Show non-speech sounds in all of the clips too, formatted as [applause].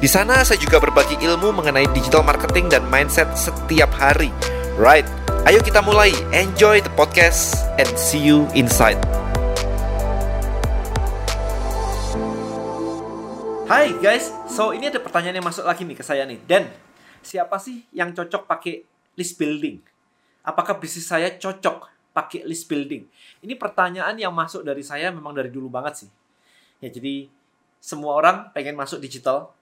Di sana saya juga berbagi ilmu mengenai digital marketing dan mindset setiap hari. Right, ayo kita mulai. Enjoy the podcast and see you inside. Hai guys, so ini ada pertanyaan yang masuk lagi nih ke saya nih. Dan siapa sih yang cocok pakai list building? Apakah bisnis saya cocok pakai list building? Ini pertanyaan yang masuk dari saya memang dari dulu banget sih. Ya jadi semua orang pengen masuk digital,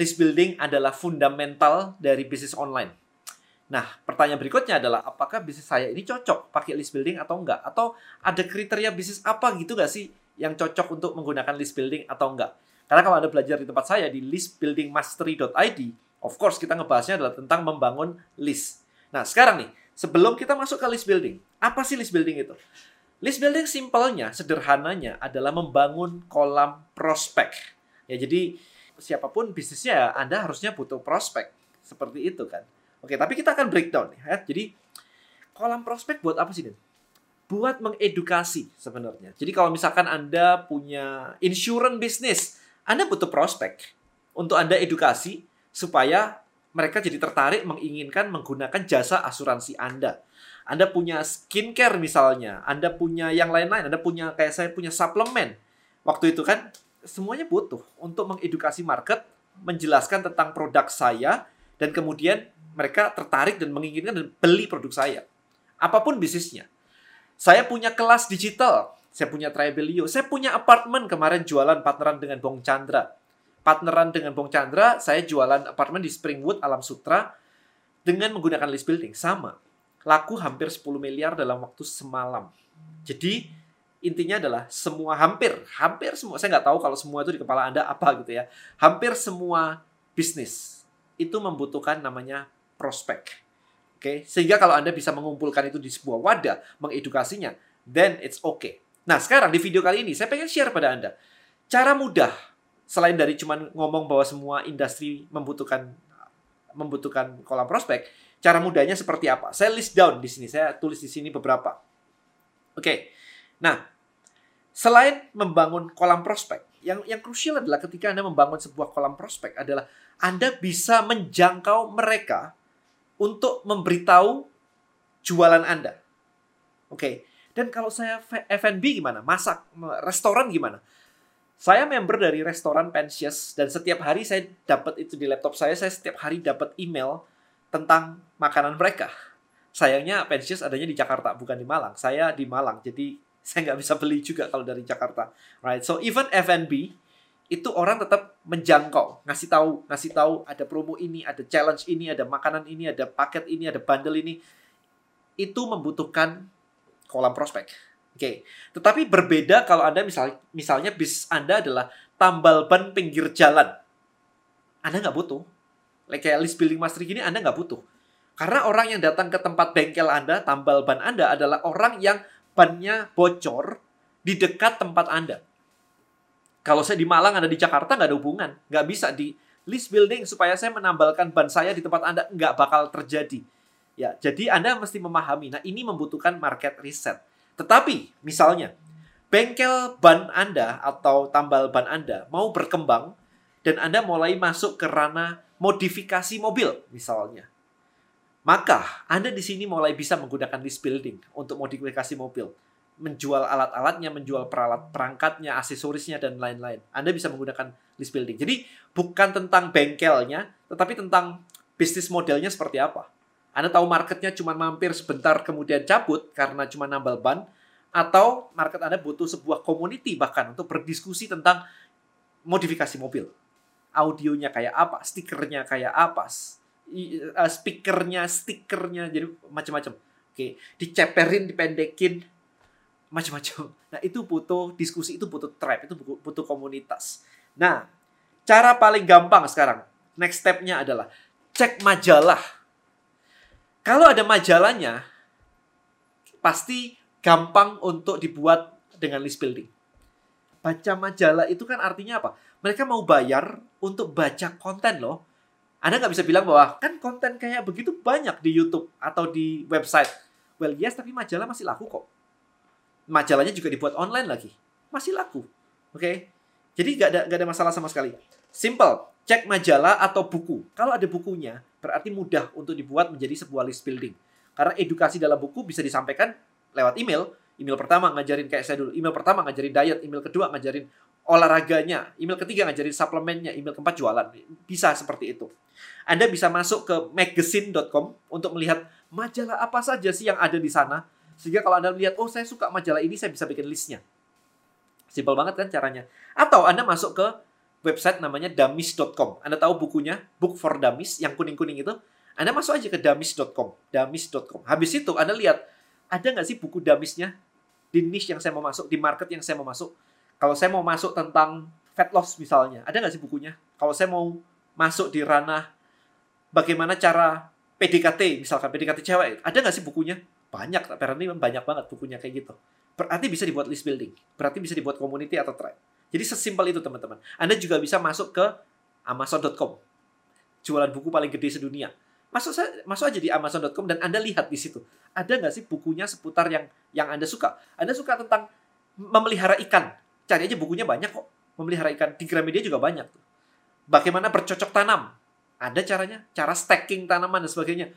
list building adalah fundamental dari bisnis online. Nah, pertanyaan berikutnya adalah apakah bisnis saya ini cocok pakai list building atau enggak? Atau ada kriteria bisnis apa gitu gak sih yang cocok untuk menggunakan list building atau enggak? Karena kalau Anda belajar di tempat saya di listbuildingmastery.id, of course kita ngebahasnya adalah tentang membangun list. Nah, sekarang nih, sebelum kita masuk ke list building, apa sih list building itu? List building simpelnya, sederhananya adalah membangun kolam prospek. Ya, jadi siapa pun bisnisnya Anda harusnya butuh prospek seperti itu kan. Oke, tapi kita akan breakdown ya. Jadi kolam prospek buat apa sih, Den? Buat mengedukasi sebenarnya. Jadi kalau misalkan Anda punya insurance bisnis, Anda butuh prospek untuk Anda edukasi supaya mereka jadi tertarik menginginkan menggunakan jasa asuransi Anda. Anda punya skincare misalnya, Anda punya yang lain-lain, Anda punya kayak saya punya suplemen. Waktu itu kan semuanya butuh untuk mengedukasi market, menjelaskan tentang produk saya, dan kemudian mereka tertarik dan menginginkan dan beli produk saya. Apa pun bisnisnya. Saya punya kelas digital, saya punya Tribelio, saya punya apartemen kemarin jualan partneran dengan Bong Chandra. Partneran dengan Bong Chandra, saya jualan apartemen di Springwood, Alam Sutra, dengan menggunakan list building. Sama. Laku hampir 10 miliar dalam waktu semalam. Jadi, intinya adalah semua hampir hampir semua saya nggak tahu kalau semua itu di kepala anda apa gitu ya hampir semua bisnis itu membutuhkan namanya prospek oke okay? sehingga kalau anda bisa mengumpulkan itu di sebuah wadah mengedukasinya then it's okay nah sekarang di video kali ini saya pengen share pada anda cara mudah selain dari cuman ngomong bahwa semua industri membutuhkan membutuhkan kolam prospek cara mudahnya seperti apa saya list down di sini saya tulis di sini beberapa oke okay. Nah, selain membangun kolam prospek, yang yang krusial adalah ketika Anda membangun sebuah kolam prospek adalah Anda bisa menjangkau mereka untuk memberitahu jualan Anda. Oke. Okay. Dan kalau saya F&B gimana? Masak, restoran gimana? Saya member dari restoran Pensius dan setiap hari saya dapat itu di laptop saya, saya setiap hari dapat email tentang makanan mereka. Sayangnya Pensius adanya di Jakarta, bukan di Malang. Saya di Malang, jadi [laughs] saya nggak bisa beli juga kalau dari Jakarta. Right so even F&B itu orang tetap menjangkau. Ngasih tahu ngasih tahu ada promo ini ada challenge ini ada makanan ini ada paket ini ada bundle ini. Itu membutuhkan kolam prospek. Oke okay. tetapi berbeda kalau anda misalnya misalnya bis anda adalah tambal ban pinggir jalan. Anda nggak butuh. Like kayak list building master gini anda nggak butuh. Karena orang yang datang ke tempat bengkel Anda, tambal ban Anda adalah orang yang bannya bocor di dekat tempat Anda. Kalau saya di Malang, ada di Jakarta, nggak ada hubungan. Nggak bisa di list building supaya saya menambalkan ban saya di tempat Anda, nggak bakal terjadi. Ya, jadi Anda mesti memahami. Nah, ini membutuhkan market research. Tetapi, misalnya, bengkel ban Anda atau tambal ban Anda mau berkembang dan Anda mulai masuk ke ranah modifikasi mobil, misalnya. Maka Anda di sini mulai bisa menggunakan list building untuk modifikasi mobil, menjual alat-alatnya, menjual peralat perangkatnya, aksesorisnya dan lain-lain. Anda bisa menggunakan list building. Jadi bukan tentang bengkelnya, tetapi tentang bisnis modelnya seperti apa. Anda tahu marketnya cuma mampir sebentar kemudian cabut karena cuma nambal ban, atau market Anda butuh sebuah community bahkan untuk berdiskusi tentang modifikasi mobil. Audionya kayak apa, stikernya kayak apa, uh, speakernya, stikernya, jadi macam-macam. Oke, diceperin, dipendekin, macam-macam. Nah, itu butuh diskusi, itu butuh tribe, itu butuh komunitas. Nah, cara paling gampang sekarang, next step-nya adalah cek majalah. Kalau ada majalahnya, pasti gampang untuk dibuat dengan list building. Baca majalah itu kan artinya apa? Mereka mau bayar untuk baca konten loh. Anda nggak bisa bilang bahwa kan konten kayak begitu banyak di YouTube atau di website. Well, yes, tapi majalah masih laku kok. Majalahnya juga dibuat online lagi. Masih laku. Oke? Okay? Jadi nggak ada, nggak ada masalah sama sekali. Simple. Cek majalah atau buku. Kalau ada bukunya, berarti mudah untuk dibuat menjadi sebuah list building. Karena edukasi dalam buku bisa disampaikan lewat email. Email pertama ngajarin kayak saya dulu. Email pertama ngajarin diet. Email kedua ngajarin olahraganya. Email ketiga ngajarin suplemennya. Email keempat jualan. Bisa seperti itu. Anda bisa masuk ke magazine.com untuk melihat majalah apa saja sih yang ada di sana. Sehingga kalau Anda melihat, oh saya suka majalah ini, saya bisa bikin listnya. Simpel banget kan caranya. Atau Anda masuk ke website namanya damis.com. Anda tahu bukunya, Book for Dummies, yang kuning-kuning itu? Anda masuk aja ke damis.com. Damis.com. Habis itu Anda lihat, ada nggak sih buku damisnya di niche yang saya mau masuk, di market yang saya mau masuk? Kalau saya mau masuk tentang fat loss misalnya, ada nggak sih bukunya? Kalau saya mau masuk di ranah bagaimana cara PDKT, misalkan PDKT cewek, ada nggak sih bukunya? Banyak, apparently banyak banget bukunya kayak gitu. Berarti bisa dibuat list building. Berarti bisa dibuat community atau tribe. Jadi sesimpel itu teman-teman. Anda juga bisa masuk ke amazon.com. Jualan buku paling gede sedunia. Masuk masuk aja di amazon.com dan Anda lihat di situ. Ada nggak sih bukunya seputar yang yang Anda suka? Anda suka tentang memelihara ikan. Cari aja bukunya banyak kok. Memelihara ikan di Gramedia juga banyak tuh. Bagaimana bercocok tanam? Ada caranya, cara stacking tanaman dan sebagainya.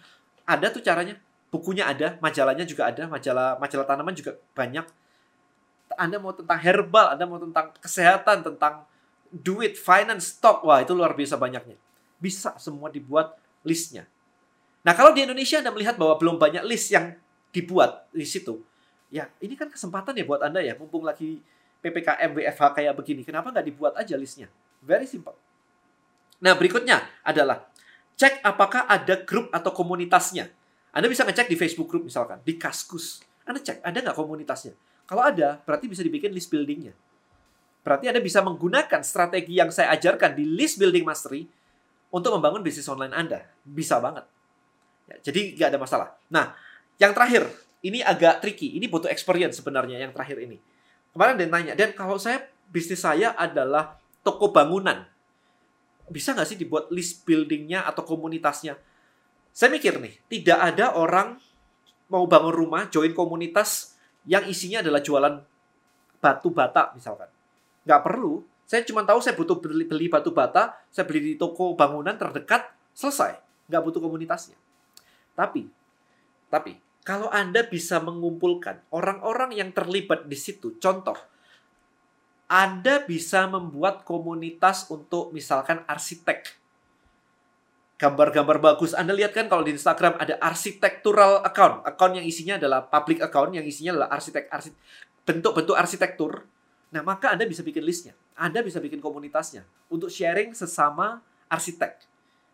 Ada tuh caranya. Bukunya ada, majalahnya juga ada, majalah majalah tanaman juga banyak. Anda mau tentang herbal, Anda mau tentang kesehatan, tentang duit, finance, stock, wah itu luar biasa banyaknya. Bisa semua dibuat listnya. Nah kalau di Indonesia Anda melihat bahwa belum banyak list yang dibuat di situ, ya ini kan kesempatan ya buat Anda ya, mumpung lagi PPKM, WFH kayak begini, kenapa nggak dibuat aja listnya? Very simple. Nah, berikutnya adalah cek apakah ada grup atau komunitasnya. Anda bisa ngecek di Facebook group misalkan, di Kaskus. Anda cek, ada nggak komunitasnya? Kalau ada, berarti bisa dibikin list buildingnya. Berarti Anda bisa menggunakan strategi yang saya ajarkan di list building mastery untuk membangun bisnis online Anda. Bisa banget. Ya, jadi nggak ada masalah. Nah, yang terakhir, ini agak tricky. Ini butuh experience sebenarnya yang terakhir ini. Kemarin dia nanya, dan kalau saya bisnis saya adalah toko bangunan bisa nggak sih dibuat list buildingnya atau komunitasnya? Saya mikir nih, tidak ada orang mau bangun rumah, join komunitas yang isinya adalah jualan batu bata misalkan. Nggak perlu. Saya cuma tahu saya butuh beli, beli batu bata, saya beli di toko bangunan terdekat, selesai. Nggak butuh komunitasnya. Tapi, tapi kalau Anda bisa mengumpulkan orang-orang yang terlibat di situ, contoh, anda bisa membuat komunitas untuk misalkan arsitek. Gambar-gambar bagus. Anda lihat kan kalau di Instagram ada arsitektural account. Account yang isinya adalah public account, yang isinya adalah arsitek, arsitek bentuk-bentuk arsitektur. Nah, maka Anda bisa bikin listnya. Anda bisa bikin komunitasnya untuk sharing sesama arsitek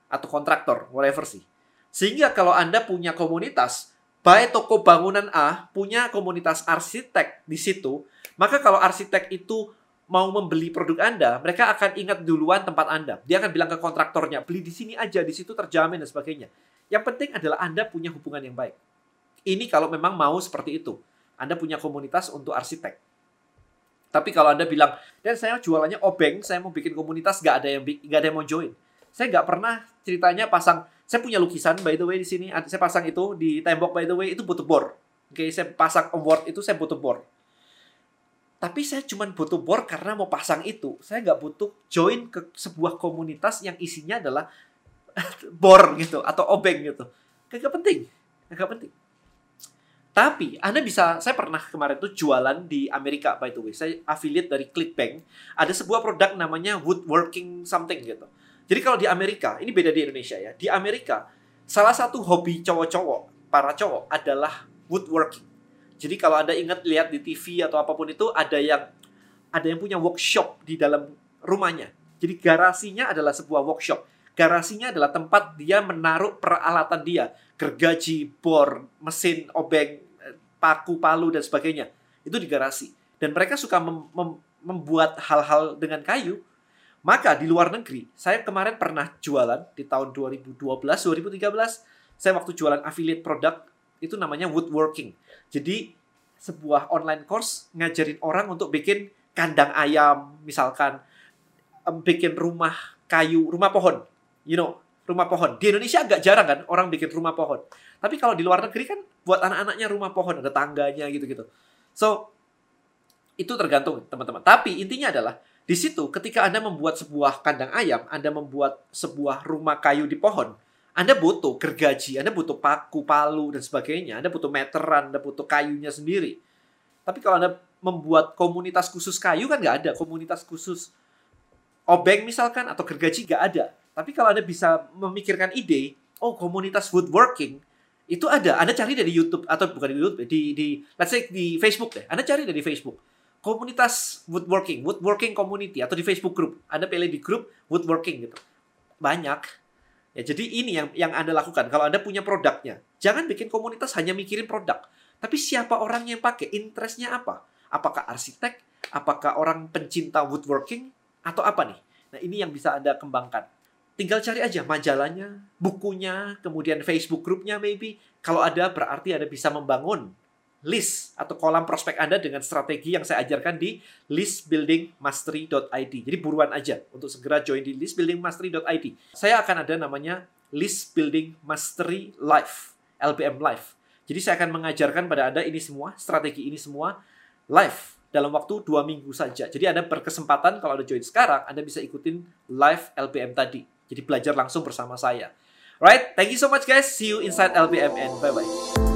atau kontraktor, whatever sih. Sehingga kalau Anda punya komunitas, baik toko bangunan A punya komunitas arsitek di situ, maka kalau arsitek itu mau membeli produk Anda, mereka akan ingat duluan tempat Anda. Dia akan bilang ke kontraktornya, beli di sini aja, di situ terjamin dan sebagainya. Yang penting adalah Anda punya hubungan yang baik. Ini kalau memang mau seperti itu. Anda punya komunitas untuk arsitek. Tapi kalau Anda bilang, dan saya jualannya obeng, saya mau bikin komunitas, gak ada yang gak ada yang mau join. Saya nggak pernah ceritanya pasang, saya punya lukisan by the way di sini, saya pasang itu di tembok by the way, itu butuh bor. Oke, okay, saya pasang award itu saya butuh bor tapi saya cuma butuh board karena mau pasang itu. Saya nggak butuh join ke sebuah komunitas yang isinya adalah [laughs] bor gitu atau obeng gitu. Gak penting, gak penting. Tapi Anda bisa, saya pernah kemarin tuh jualan di Amerika by the way. Saya affiliate dari Clickbank. Ada sebuah produk namanya woodworking something gitu. Jadi kalau di Amerika, ini beda di Indonesia ya. Di Amerika, salah satu hobi cowok-cowok, para cowok adalah woodworking. Jadi kalau Anda ingat lihat di TV atau apa pun itu ada yang ada yang punya workshop di dalam rumahnya. Jadi garasinya adalah sebuah workshop. Garasinya adalah tempat dia menaruh peralatan dia, gergaji, bor, mesin, obeng, paku, palu dan sebagainya. Itu di garasi. Dan mereka suka mem mem membuat hal-hal dengan kayu. Maka di luar negeri, saya kemarin pernah jualan di tahun 2012, 2013, saya waktu jualan affiliate produk itu namanya woodworking. Jadi sebuah online course ngajarin orang untuk bikin kandang ayam, misalkan bikin rumah kayu, rumah pohon. You know, rumah pohon. Di Indonesia agak jarang kan orang bikin rumah pohon. Tapi kalau di luar negeri kan buat anak-anaknya rumah pohon, ada tangganya gitu-gitu. So, itu tergantung teman-teman. Tapi intinya adalah di situ ketika Anda membuat sebuah kandang ayam, Anda membuat sebuah rumah kayu di pohon, anda butuh gergaji, Anda butuh paku, palu, dan sebagainya. Anda butuh meteran, Anda butuh kayunya sendiri. Tapi kalau Anda membuat komunitas khusus kayu kan nggak ada. Komunitas khusus obeng misalkan atau gergaji nggak ada. Tapi kalau Anda bisa memikirkan ide, oh komunitas woodworking, itu ada. Anda cari dari YouTube atau bukan di YouTube, di, di let's say di Facebook deh. Anda cari dari Facebook. Komunitas woodworking, woodworking community atau di Facebook group. Anda pilih di grup woodworking gitu. Banyak Ya, jadi ini yang yang Anda lakukan kalau Anda punya produknya. Jangan bikin komunitas hanya mikirin produk. Tapi siapa orang yang pakai? Interestnya apa? Apakah arsitek? Apakah orang pencinta woodworking? Atau apa nih? Nah, ini yang bisa Anda kembangkan. Tinggal cari aja majalahnya, bukunya, kemudian Facebook grupnya maybe. Kalau ada, berarti Anda bisa membangun list atau kolam prospek Anda dengan strategi yang saya ajarkan di listbuildingmastery.id. Jadi buruan aja untuk segera join di listbuildingmastery.id. Saya akan ada namanya List Building Mastery Live, LBM Live. Jadi saya akan mengajarkan pada Anda ini semua, strategi ini semua live dalam waktu dua minggu saja. Jadi Anda berkesempatan kalau Anda join sekarang, Anda bisa ikutin live LBM tadi. Jadi belajar langsung bersama saya. Right, thank you so much guys. See you inside LBM and bye-bye.